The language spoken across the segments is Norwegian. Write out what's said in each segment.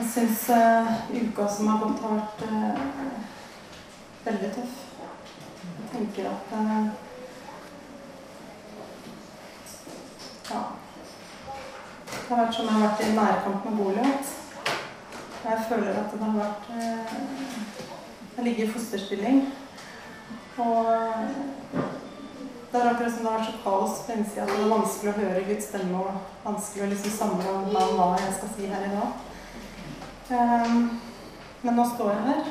Jeg syns uh, uka som har gått, har vært uh, veldig tøff. Jeg tenker at uh, Ja. Det har vært som jeg har vært i nærkamp med Goliat. Jeg føler at det har vært Jeg ligger i fosterstilling. Og det er akkurat som det har vært så kaos på innsida at det er vanskelig å høre Guds stemme og vanskelig å liksom samle om hva jeg skal si her i dag. Um, men nå står jeg her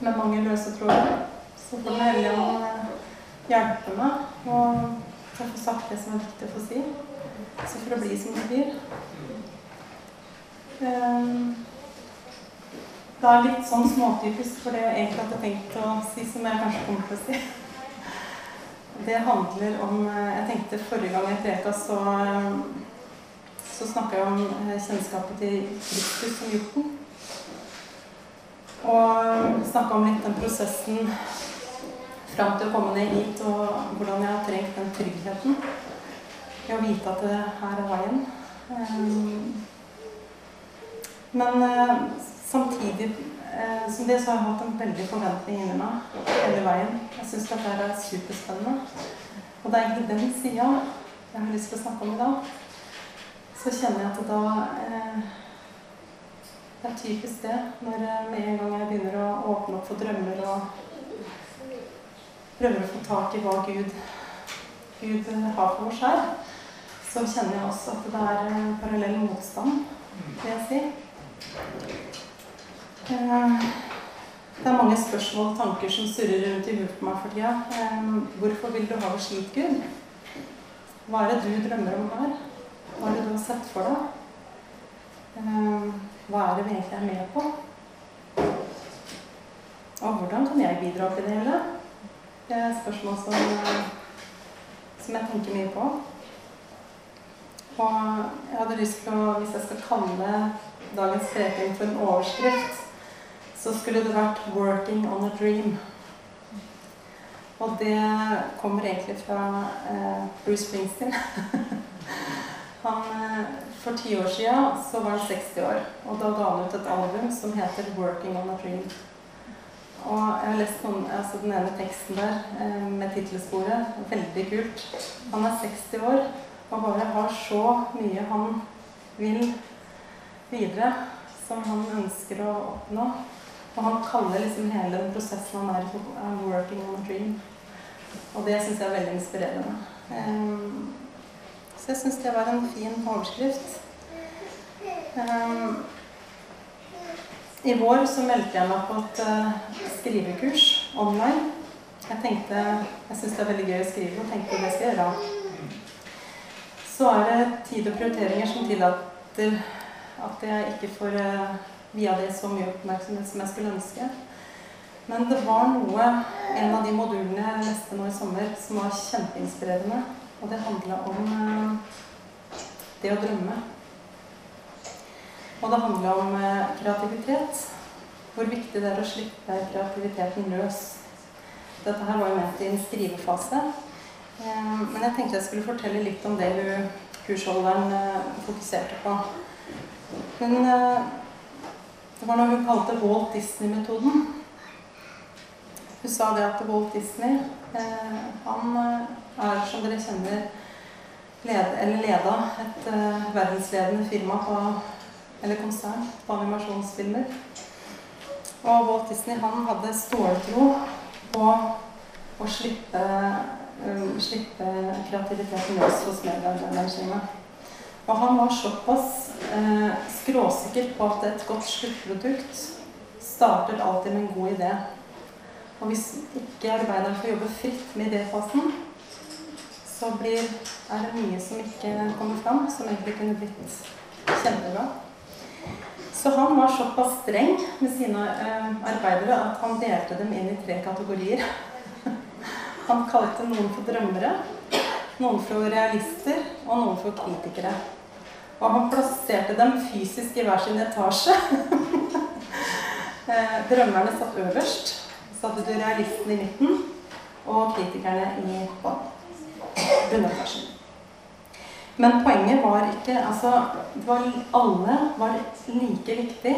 med mange løse tråder. Så får Den hellige ånd hjelpe meg og få sagt det som er viktig å få si. Så for å bli som det blir. Um, det er litt sånn småtypisk for det jeg egentlig hadde tenkt å si, som jeg kanskje kommer til å si. Det handler om Jeg tenkte forrige gang jeg preka, så så snakka jeg om eh, kjennskapet til Kristus som hjorten. Og snakka om litt den prosessen fram til å komme ned hit, og hvordan jeg har trengt den tryggheten i å vite at det her er veien. Eh, men eh, samtidig som det så har jeg hatt en veldig forventning inni meg hele veien. Jeg syns dette er superspennende. Og det er egentlig den sida jeg har lyst til å snakke om i dag så kjenner jeg at da eh, Det er typisk det. Når eh, med en gang jeg begynner å åpne opp for drømmer og prøver å få tak i hva Gud, Gud eh, har for oss her, så kjenner jeg også at det er en parallell motstand, vil jeg si. Eh, det er mange spørsmål og tanker som surrer rundt i huet på meg for tida. Eh, hvorfor vil du ha det slik, Gud? Hva er det du drømmer om her? Hva er det du har sett for deg? Ehm, hva er det vi egentlig er med på? Og hvordan kan jeg bidra til det hele? Det er et spørsmål som, som jeg tenker mye på. Og jeg hadde lyst til å, hvis jeg skal kalle dagens preken for en overskrift, så skulle det vært 'Working on a Dream'. Og det kommer egentlig fra eh, Bruce Springsteen. Han, eh, for ti år siden så var han 60 år, og da ga han ut et album som heter 'Working on a Dream'. Og jeg har lest noen, altså den ene teksten der eh, med tittelsporet. Veldig kult. Han er 60 år og bare har så mye han vil videre, som han ønsker å oppnå. Og han kaller liksom hele den prosessen han er i, 'working on a dream'. Og det syns jeg er veldig inspirerende. Så jeg syns det var en fin overskrift. Um, I vår så meldte jeg meg på et uh, skrivekurs online. Jeg tenkte, jeg syns det er veldig gøy å skrive, og tenkte det skal jeg gjøre. Så er det tid og prioriteringer som tillater at jeg ikke får uh, via det så mye oppmerksomhet som jeg skulle ønske. Men det var noe, en av de modulene jeg leste nå i sommer, som var kjempeinspirerende. Og det handla om eh, det å drømme. Og det handla om eh, kreativitet. Hvor viktig det er å slippe kreativiteten løs. Dette her var jo ment i en skrivefase. Eh, men jeg tenkte jeg skulle fortelle litt om det hun, kursholderen fokuserte på. Hun, det var noe hun kalte Walt Disney-metoden. Hun sa det at Walt Disney han er, som dere kjenner, led, eller leda et uh, verdensledende firma på, eller konsern på animasjonsfilmer. Og Walt Disney han hadde ståltro på å slippe, um, slippe kreativiteten løs hos medarbeiderne. Og han var såpass eh, skråsikker på at et godt sluttprodukt starter alltid med en god idé. Og hvis ikke arbeideren får jobbe fritt med idéfasen, så blir, er det mye som ikke kommer fram, som egentlig kunne blitt kjempebra. Så han var såpass streng med sine eh, arbeidere at han delte dem inn i tre kategorier. Han kalte noen for drømmere, noen for realister og noen for kritikere. Og han plasserte dem fysisk i hver sin etasje. Eh, drømmerne satt øverst. Hadde du realisten i midten og kritikerne i bunnetasjen. Men poenget var ikke Altså, var, alle var like viktig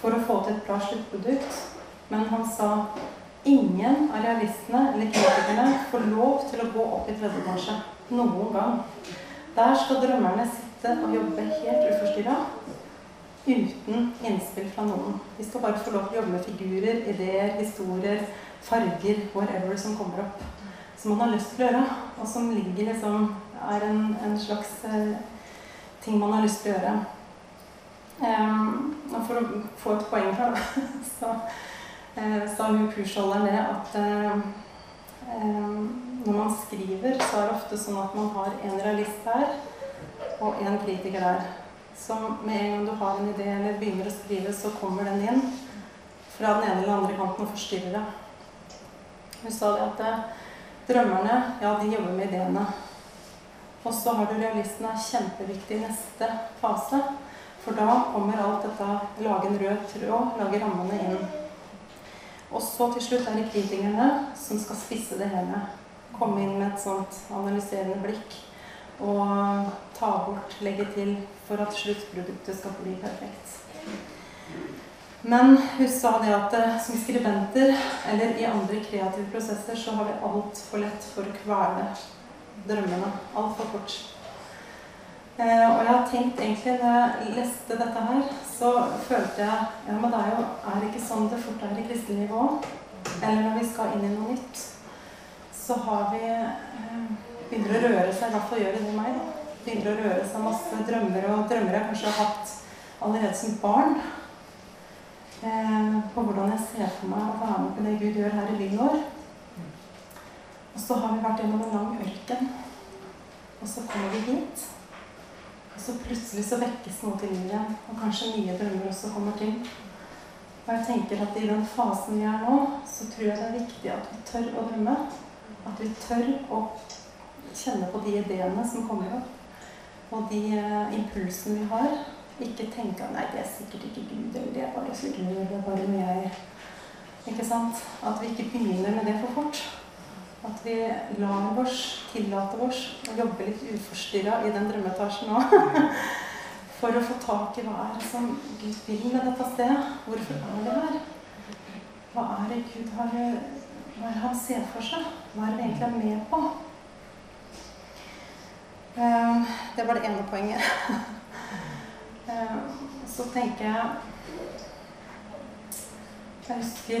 for å få til et bra sluttprodukt. Men han sa ingen av realistene eller kritikerne får lov til å gå opp i tredje etasje noen gang. Der skal drømmerne sitte og jobbe helt uforstyrra. Uten innspill fra noen. Vi skal bare få lov til å jobbe med figurer, ideer, historier, farger, whatever som kommer opp. Som man har lyst til å gjøre, og som ligger liksom er en, en slags eh, ting man har lyst til å gjøre. Um, og for å få et poeng fra da, så eh, sa hun kursholderen det at eh, eh, når man skriver, så er det ofte sånn at man har en realist her og en kritiker der. Så med en gang du har en idé eller begynner å skrive, så kommer den inn fra den ene eller andre kanten og forstyrrer deg. Hun sa det at eh, drømmerne, ja, de jobber med ideene. Og så har du realistene kjempeviktig i neste fase. For da kommer alt dette lage en rød tråd, lage rammene inn. Og så til slutt er det kritikerne som skal spisse det hele. Komme inn med et sånt analyserende blikk og ta bort, legge til, for at sluttproduktet skal bli perfekt. Men hun sa det at eh, som skribenter eller i andre kreative prosesser så har vi altfor lett for å kvele drømmene. Altfor fort. Eh, og jeg har tenkt egentlig, når jeg leste dette her, så følte jeg ja, men det er jo er ikke sånn det fort er i kristelig nivå. Eller når vi skal inn i noe nytt, så har vi eh, begynner å røre seg, i hvert fall gjør det meg, da. Begynner å røre seg masse drømmer, og drømmer jeg kanskje har hatt allerede som barn. Eh, på hvordan jeg ser for meg å være med på det Gud gjør her i byen vår. Og så har vi vært gjennom en lang ørken. Og så kommer vi hit. Og så plutselig så vekkes noe til liv igjen. Og kanskje nye drømmer også kommer til. Og jeg tenker at i den fasen vi er nå, så tror jeg det er viktig at vi tør å drømme. At vi tør å kjenne på de ideene som kommer opp. Og de uh, impulsene vi har. Ikke tenke at nei, det er sikkert ikke Gud, eller det er bare slik det er bare noe jeg Ikke sant? At vi ikke begynner med det for fort. At vi lar oss, tillater oss å jobbe litt uforstyrra i den drømmeetasjen òg. For å få tak i hva er det som Gud vil med dette stedet. Hvorfor er det her? Hva er det Gud har Hva er det han ser for seg? Hva er det egentlig egentlig er med på? Ehm, det var det ene poenget. Ehm, så tenker jeg Jeg husker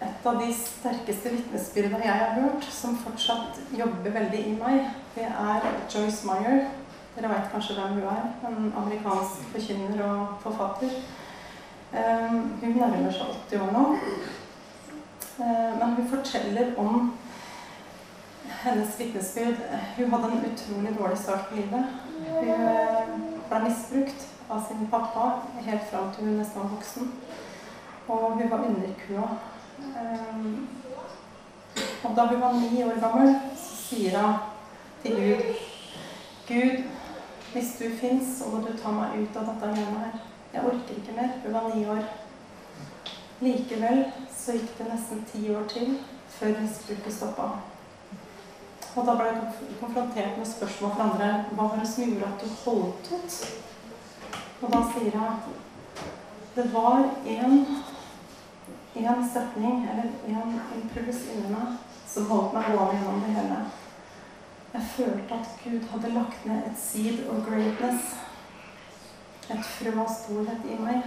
et av de sterkeste vitnesbyrdene jeg har hørt, som fortsatt jobber veldig i meg, det er Joyce Meyer. Dere veit kanskje hvem hun er? En amerikansk forkynner og forfatter. Um, hun nærmer seg 80 år nå. Men hun forteller om hennes vitnesbyrd. Hun hadde en utrolig dårlig start på livet. Hun uh, ble misbrukt av sin pappa helt fra til hun nesten var voksen. Og hun var underkua Um, og da hun var ni år gammel, så sier hun til Gud Gud, hvis du fins, så må du ta meg ut av dette hjemmet her. Jeg orker ikke mer. Hun var ni år. Likevel så gikk det nesten ti år til før misbruket stoppa. Og da ble jeg konfrontert med spørsmål fra andre. Hva var det som gjorde at du holdt ut? Og da sier jeg det var en én setning eller én impuls inni meg som holdt meg gående gjennom det hele. Jeg følte at Gud hadde lagt ned et seed of greatness, et frø av storhet i meg,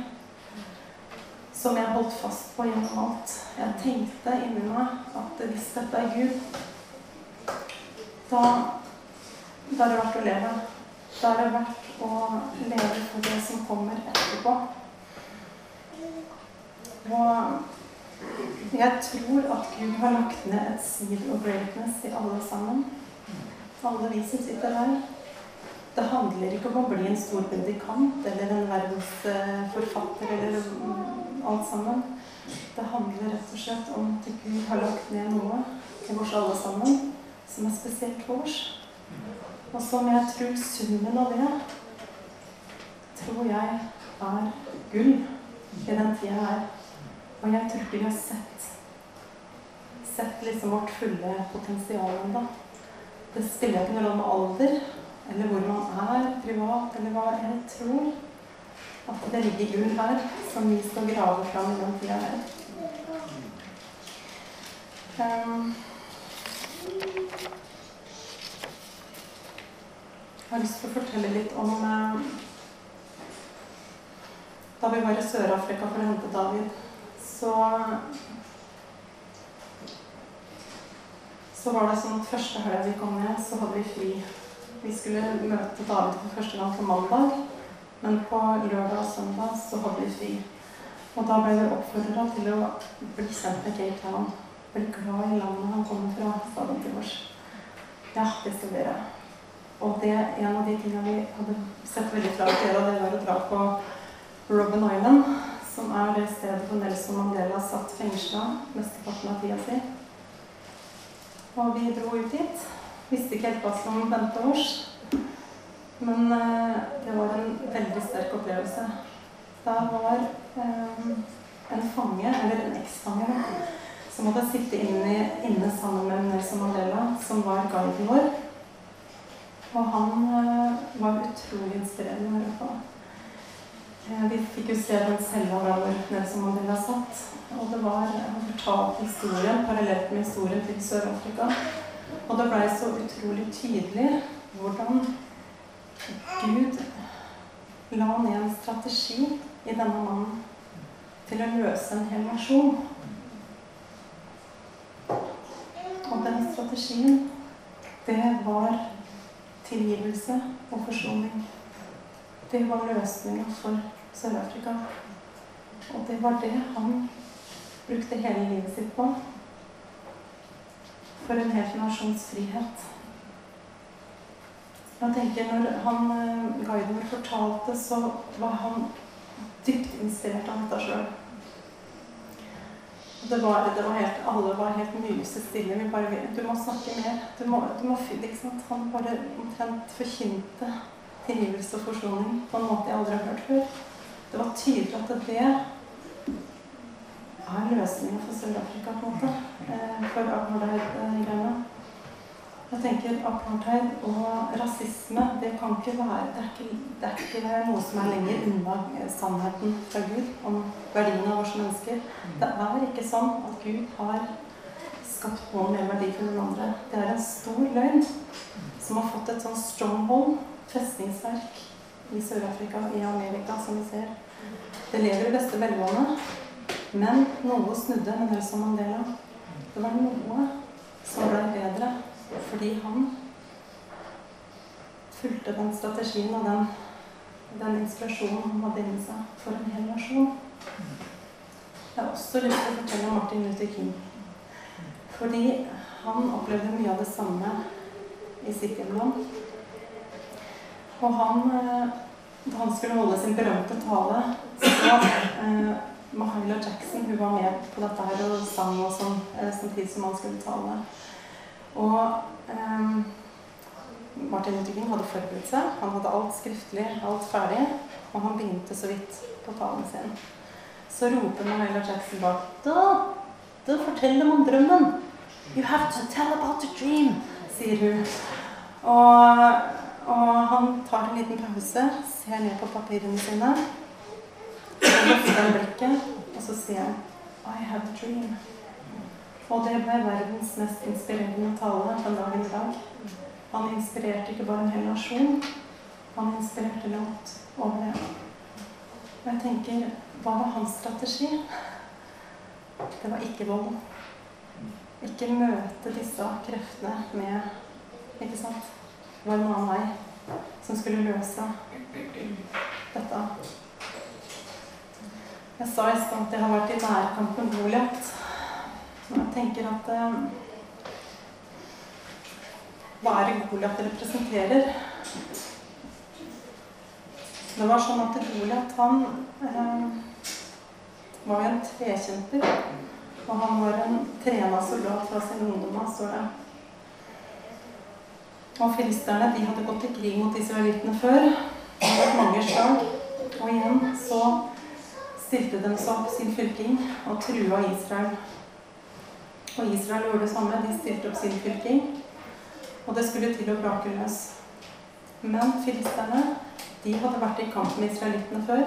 som jeg holdt fast på gjennom alt. Jeg tenkte inni meg at hvis dette er Gud, da, da er det verdt å leve. Da er det verdt å leve for det som kommer etterpå. Og jeg tror at Gud har lagt ned et seed of greatness i alle sammen. Alle vi som sitter her. Det handler ikke om å bli en stor predikant eller en verdensforfatter eller alt sammen. Det handler rett og slett om at Gud har lagt ned noe til oss alle sammen som er spesielt for. Og som jeg tror summen av det tror jeg er gull i den tida her. Og jeg tror ikke vi har sett, sett liksom vårt fulle potensial ennå. Det spiller ikke noen rolle med alder. eller hvor man er privat, eller hva jeg tror at det ligger gull her som vi skal grave fram i den tida her. Um, jeg har lyst til å fortelle litt om uh, da vi var i Sør-Afrika for å hente David, så Så var det sånn at første helga vi kom ned, så hadde vi fri. Vi skulle møte David for første gang på mandag, men på lørdag og søndag så hadde vi fri. Og da ble vi oppfordra til å bli sendt til Cape Town. Bli glad i landet han kom fra, sa de til oss. Ja, det vi gjøre. Og det, en av de tingene vi hadde sett veldig fra til det var å dra på Robben Island, som er det stedet hvor Nelson Mandela satt fengsla mesteparten av tida si. Og vi dro ut dit. Visste ikke helt hva som ventet oss. Men eh, det var en veldig sterk opplevelse. Da var eh, en fange, eller en eksfange, som hadde sittet inne, inne, sammen med Nelson Mandela, som var guiden vår. Og han uh, var utrolig inspirerende å høre på. Uh, vi fikk jo se den cella der Nelson Mandela satt. Og det var Han fortalte historien parallelt med historien til Sør-Afrika. Og det blei så utrolig tydelig hvordan Gud la ned en strategi i denne mannen til å løse en hel nasjon. Og den strategien, det var tilgivelse og forsoning. Det var løsninga for Sør-Afrika. Og det var det han brukte hele livet sitt på. For en hel nasjons frihet. Jeg tenker Når han eh, guiden vår fortalte, så var han dypt inspirert av dette sjøl. Det var, det var helt, alle var helt musestille. Vi bare, du må snakke mer. Du må, du må, liksom, han bare omtrent forkynte tilgivelse og forsoning på en måte jeg aldri har hørt før. Det var tydelig at det er løsningen for Sør-Afrika, på en måte. Eh, for apartheid-greiene. Jeg tenker apartheid og rasisme det kan ikke være det er ikke, det er ikke noe som er lenger unna sannheten fra Gud om verdien av oss mennesker. Det er ikke sånn at Gud har skapt noen mer verdifull enn andre. Det er en stor løgn som har fått et sånn stronghold festningsverk i Sør-Afrika, i Amerika, som vi ser. Det lever i beste velgående. Men noe snudde med Nelson Mandela. Det var noe som ble bedre fordi han fulgte den strategien og den, den inspirasjonen han hadde inni seg for en hel nasjon. Jeg har også lyst til å fortelle om Martin Luther King. Fordi han opplevde mye av det samme i sitt hjemland. Og han, eh, da han skulle holde sin berømte tale, så eh, Mahaila Jackson hun var med på dette her og sang og sånn eh, samtidig som han skulle tale. Og eh, Martin Luther King hadde forberedt seg. Han hadde alt skriftlig, alt ferdig. Og han begynte så vidt på talen sin. Så roper Manuela Jackson bak Da! Da fortell dem om drømmen! You have to tell about the dream! sier hun. Og og han tar en liten pause, ser ned på papirene sine. Og løfter og så sier han I have a dream. Og det ble verdens mest inspirerende tale den dagen i dag. Han inspirerte ikke bare en hel nasjon, han inspirerte langt over det. Og jeg tenker hva var hans strategi? Det var ikke vold. Ikke møte disse kreftene med Ikke sant? Det var en annen vei som skulle løse dette. Jeg sa i stad at jeg har vært i nærkamp med Goliat. Jeg tenker at eh, Hva er det Goliat representerer? Det var sånn at Goliat, han eh, var jo en trekjemper. Og han var en trena soldat fra sin ungdom av, står det. Og filisterne de hadde gått i krig mot israelittene før. Det hadde vært mange slag. Og igjen så stilte de seg opp sin fylking og trua Israel. Og Israel gjorde det samme. De stilte opp sin fylking. Og det skulle til å brake løs. Men filisterne de hadde vært i kamp med israelittene før.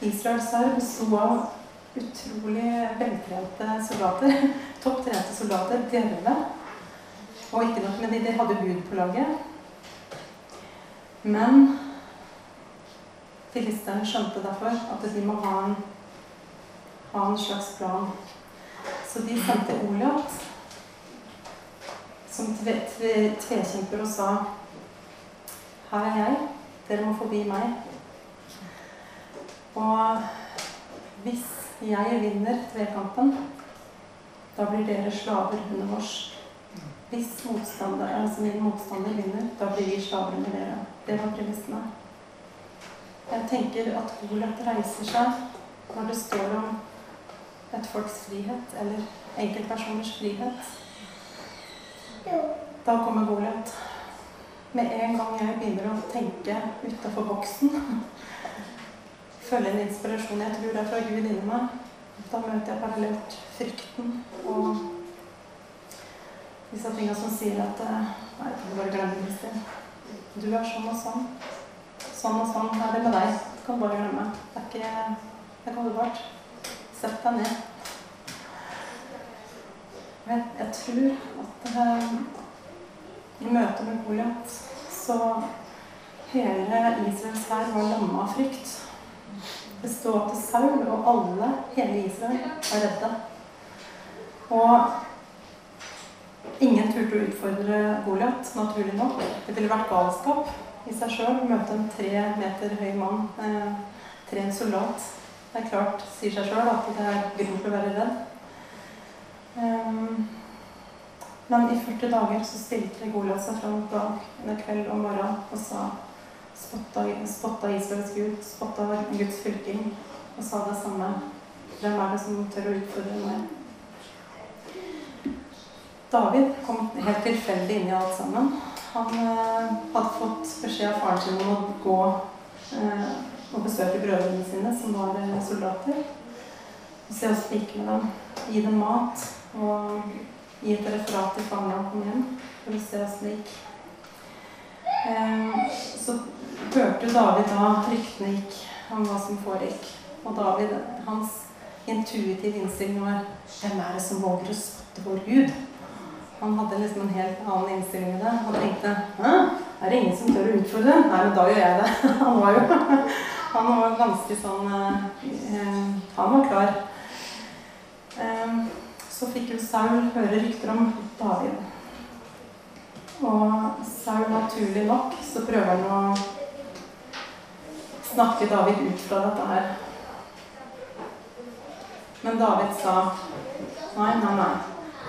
Israels hær så av utrolig veltrente soldater. Topptrente soldater. Djerve. Og ikke nok med de, de hadde Gud på laget. Men filisterne skjønte derfor at de må ha en, ha en slags plan. Så de sendte Olav, som tvekjemper og sa Her er jeg. Dere må forbi meg. Og hvis jeg vinner tvekampen, da blir dere slaver under vårs. Hvis motstander, altså min motstander vinner, da blir vi slaver under dere. Det var premissene. Jeg tenker at Olav reiser seg når det står om et folks frihet, eller enkeltpersoners frihet. Da kommer Goliat. Med en gang jeg begynner å tenke utafor boksen, følge en inspirasjon jeg tror er fra Gud inni meg, da møter jeg parallelt frykten og disse tinga som sier at eh, Nei, du bare glemme Kristin. Du er sånn og sånn. Sånn og sånn er det med deg. Du kan bare glemme. Det er ikke Det er holdbart. Sett deg ned. Jeg, jeg tror at uh, i møte med Goliat så hele Israels hær var lamma av frykt. Det står at Saul og alle, hele Israel, var redde. Og ingen turte å utfordre Goliat, naturlig nok. Det ville vært galskap i seg sjøl å møte en tre meter høy mann, eh, trent soldat. Det er klart, sier seg sjøl, at det er grunn til å være redd. Um, men i 40 dager så stilte Goliat seg fram dag, kveld og morgen og sa spotta, spotta Israels Gud, spotta Guds fylking og sa det samme. Hvem er det som tør å utfordre meg? David kom helt tilfeldig inn i alt sammen. Han eh, hadde fått beskjed av faren sin om å gå eh, og besøke brødrene sine, som var eh, soldater. Og se åssen det med dem. Gi dem mat. Og gi et referat til faren han kom hjem, for å se åssen det gikk. Eh, så hørte David da ryktene gikk om hva som foregikk. Og David, hans intuitive innstilling var Hvem er det som våger å spotte vår Gud? Han hadde liksom en helt annen innstilling i det. Han tenkte Hæ? Er det ingen som tør å utfordre? Nei, men da gjør jeg det. Han var jo Han var ganske sånn eh, Han var klar. Eh, så fikk jo Saul høre rykter om David. Og Saul, naturlig nok, så prøver han å snakke David ut fra dette her. Men David sa nei, nei, nei.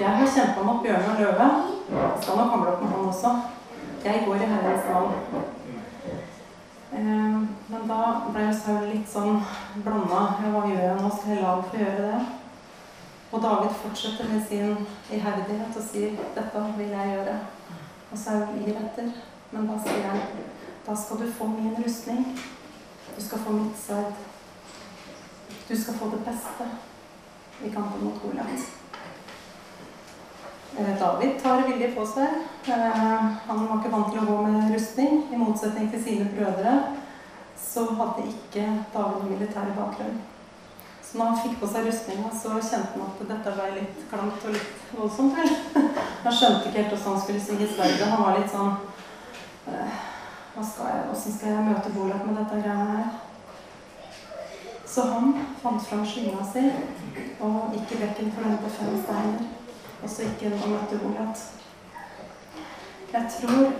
Jeg har kjempa mot bjørn og løve. Jeg skal nok hamle opp med han også. Jeg går i Herrens navn. Eh, men da ble Saul litt sånn blanda. Ja, hva gjør jeg nå? Skal jeg la ham få gjøre det? Og David fortsetter med sin iherdighet og sier 'Dette vil jeg gjøre'. Og Saul gir etter. Men da sier han 'Da skal du få min rustning. Du skal få mitt sverd. Du skal få det beste i kampen mot Goliat'. Eh, David tar villig på seg. Eh, han var ikke vant til å gå med rustning. I motsetning til sine brødre så hadde ikke David militær bakgrunn. Så når han fikk på seg rustninga, så kjente han at dette ble litt klamt og litt voldsomt. Han skjønte ikke helt hvordan han skulle si sverdet. Han var litt sånn «Eh, hva skal Åssen skal jeg møte Bolak med dette greiene her? Så han fant fram slynga si og gikk i bekken for den på fem steiner. Og så gikk han og møtte Bolak. Jeg tror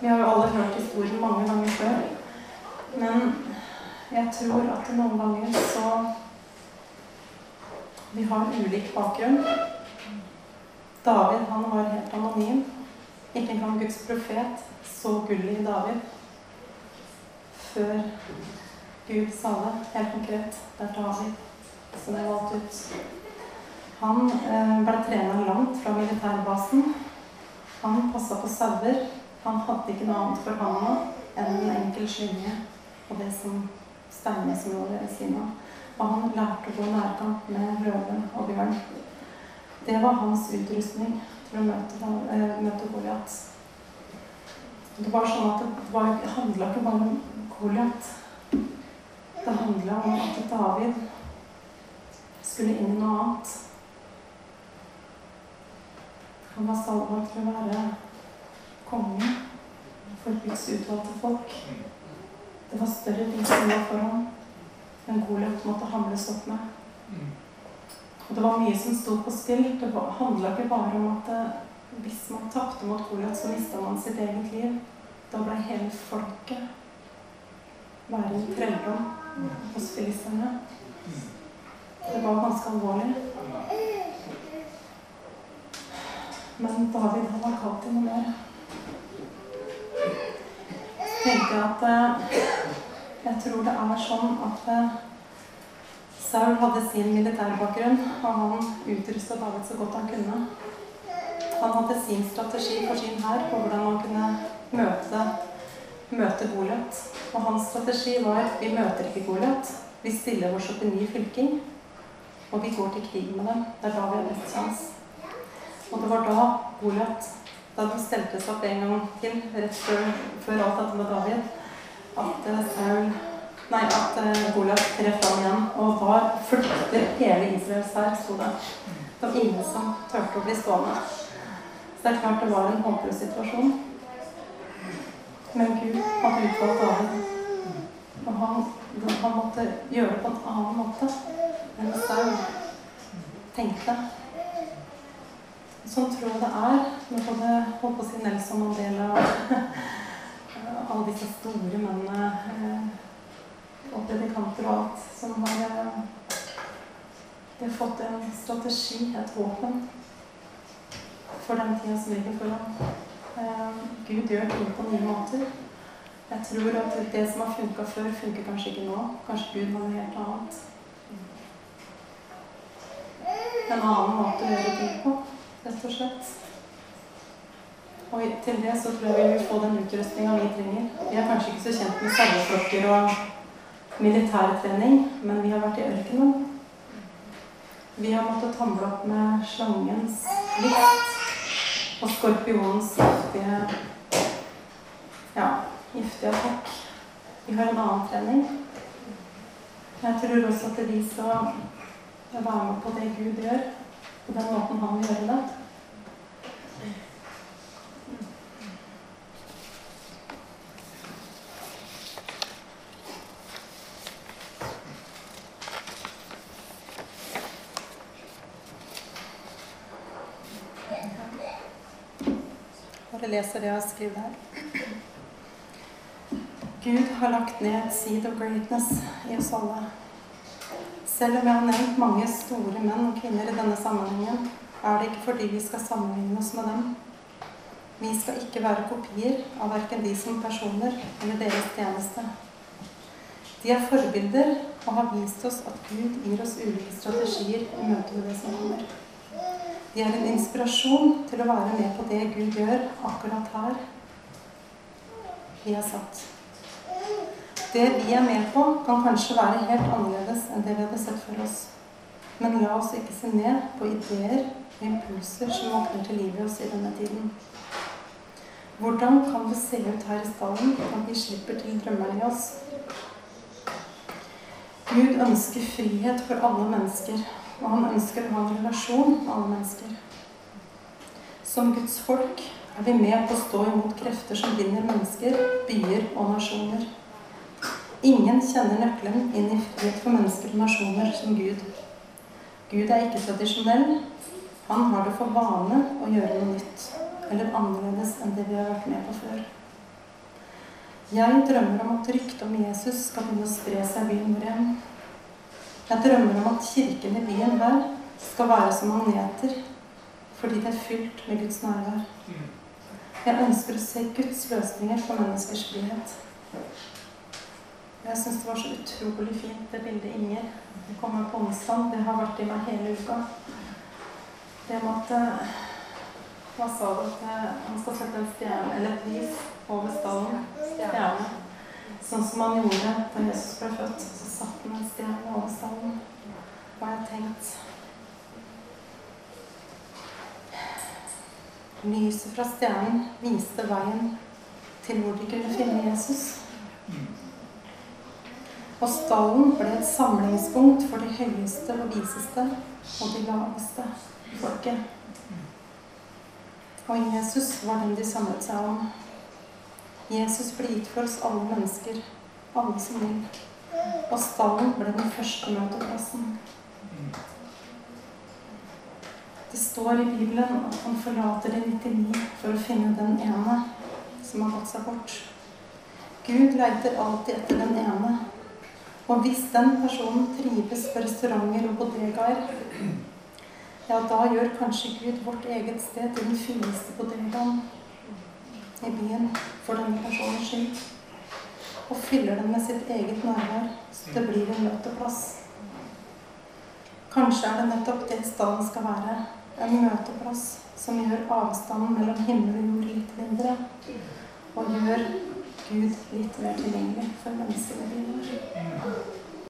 Vi har jo alle hørt historien mange ganger før. Men jeg tror at noen ganger så vi har ulik bakgrunn. David han var helt anonym. Ikke engang Guds profet så gullet i David før Gud sa det helt konkret. Det er David som er valgt ut. Han eh, ble trena langt fra militærbasen. Han passa på sauer. Han hadde ikke noe annet for hånda enn en enkel slynge og det som steinene som lå ved siden av. Og han lærte å gå nærkamp med løve og bjørn. Det var hans utrustning til å møte, uh, møte Goliat. Det var sånn at det, var, handla ikke bare om Goliat. Det handla om at David skulle inn i noe annet. Han var salva til å være konge for Guds utvalgte folk. Det var større ting som lå foran enn Goliat måtte hamles opp med. Og det var mye som sto på spill. Det handla ikke bare om at hvis man tapte mot Goliat, så mista man sitt eget liv. Da ble hele folket være en trelldom hos filisterne. Det var ganske alvorlig. Men David han var kalt til noe mer. Tenkte jeg at eh, jeg tror det er sånn at eh, Saul hadde sin militærbakgrunn, og han utrustet David så godt han kunne. Han hadde sin strategi for sin hær på hvordan man kunne møte, møte Goliat. Og hans strategi var vi møter ikke Goliat, vi stiller oss opp i ny fylking, og vi går til krig med dem. Det er da vi har best sjanse. Og det var da Goliat, da de stelte seg opp en gang til, rett før, før alt dette med David, at eh, Saul Nei, at uh, Goliat trer fram igjen og var flykter hele Israels hær, sto det. Det var ingen som turte å bli stående. Så det er klart det var en håpløs situasjon. Men Gud hadde utvalgt David. Og han, han måtte gjøre det på en annen måte enn Saul tenkte. Sånn tror jeg det er med både holdt på å si Nelson Mandela alle disse store mennene eh, og predikanter og alt som har eh, De har fått en strategi, et våpen, for den tida som ligger foran. Eh, Gud gjør ting på nye måter. Jeg tror at det som har funka før, funker kanskje ikke nå. Kanskje Gud har noe helt annet. En annen måte å gjøre ting på, rett og slett. Og til det så tror jeg vi vil få den utrustninga vi trenger. Vi er kanskje ikke så kjent med saueflokker og militærtrening, men vi har vært i ørkenen. Vi har måttet hamle opp med slangens gift og skorpionens giftige ja, giftige attakk. Vi har en annen trening. Jeg tror også at vi skal være med på det Gud gjør, på den måten han vil gjøre det. Bare leser det jeg har skrevet her. Gud har lagt ned seed of greatness i oss alle. Selv om jeg har nevnt mange store menn og kvinner i denne sammenhengen, er det ikke fordi vi skal sammenligne oss med dem. Vi skal ikke være kopier av verken de som personer eller deres tjeneste. De er forbilder og har vist oss at Gud gir oss ulike strategier i møte med det som kommer. De er en inspirasjon til å være med på det Gud gjør akkurat her vi er satt. Det vi er med på, kan kanskje være helt annerledes enn det vi hadde sett for oss. Men la oss ikke se ned på ideer og impulser som våkner til liv i oss i denne tiden. Hvordan kan det se ut her i stallen når vi slipper til drømmene i oss? Gud ønsker frihet for alle mennesker, og han ønsker å ha en relasjon med alle mennesker. Som Guds folk er vi med på å stå imot krefter som binder mennesker, byer og nasjoner. Ingen kjenner nøkkelen inn i frihet for mennesker og nasjoner som Gud. Gud er ikke tradisjonell. Han har det for vane å gjøre noe nytt eller annerledes enn det vi har vært med på før. Jeg drømmer om at ryktet om Jesus skal begynne å spre seg byen vår igjen. Jeg drømmer om at kirken i byen hver skal være som magneter fordi det er fylt med Guds nærvær. Jeg ønsker å se Guds løsninger for menneskers frihet. Jeg syns det var så utrolig fint, det bildet Inger det kommer på onsdag. Det har vært i meg hele uka. Det med at eh, Hva sa du? At man han skal sette en stjerne, eller et lys over stallen? Stjerne. Sånn som han gjorde da Jesus ble født. Så satte han en stjerne over stallen. Og jeg har tenkt Lyset fra stjernen viste veien til hvor de kunne finne Jesus. Og stallen ble et samlingspunkt for de høyeste og viseste og de laveste folket. Og Jesus var den de samlet seg om. Jesus ble gitt for oss alle mennesker, alle som vil. Og stallen ble den første møteplassen. Det står i Bibelen at han forlater de 99 for å finne den ene som har gått seg bort. Gud leiter alltid etter den ene. Og hvis den personen trives på restauranter og bodegaer, ja, da gjør kanskje Gud vårt eget sted til den fineste bodegaen i byen for denne personens skyld. Og fyller den med sitt eget nærvær, så det blir en møteplass. Kanskje er det nettopp det stallen skal være. En møteplass som gjør avstanden mellom himmel og jord litt mindre. Og gjør Gud litt mer tilgjengelig for menneskene dine.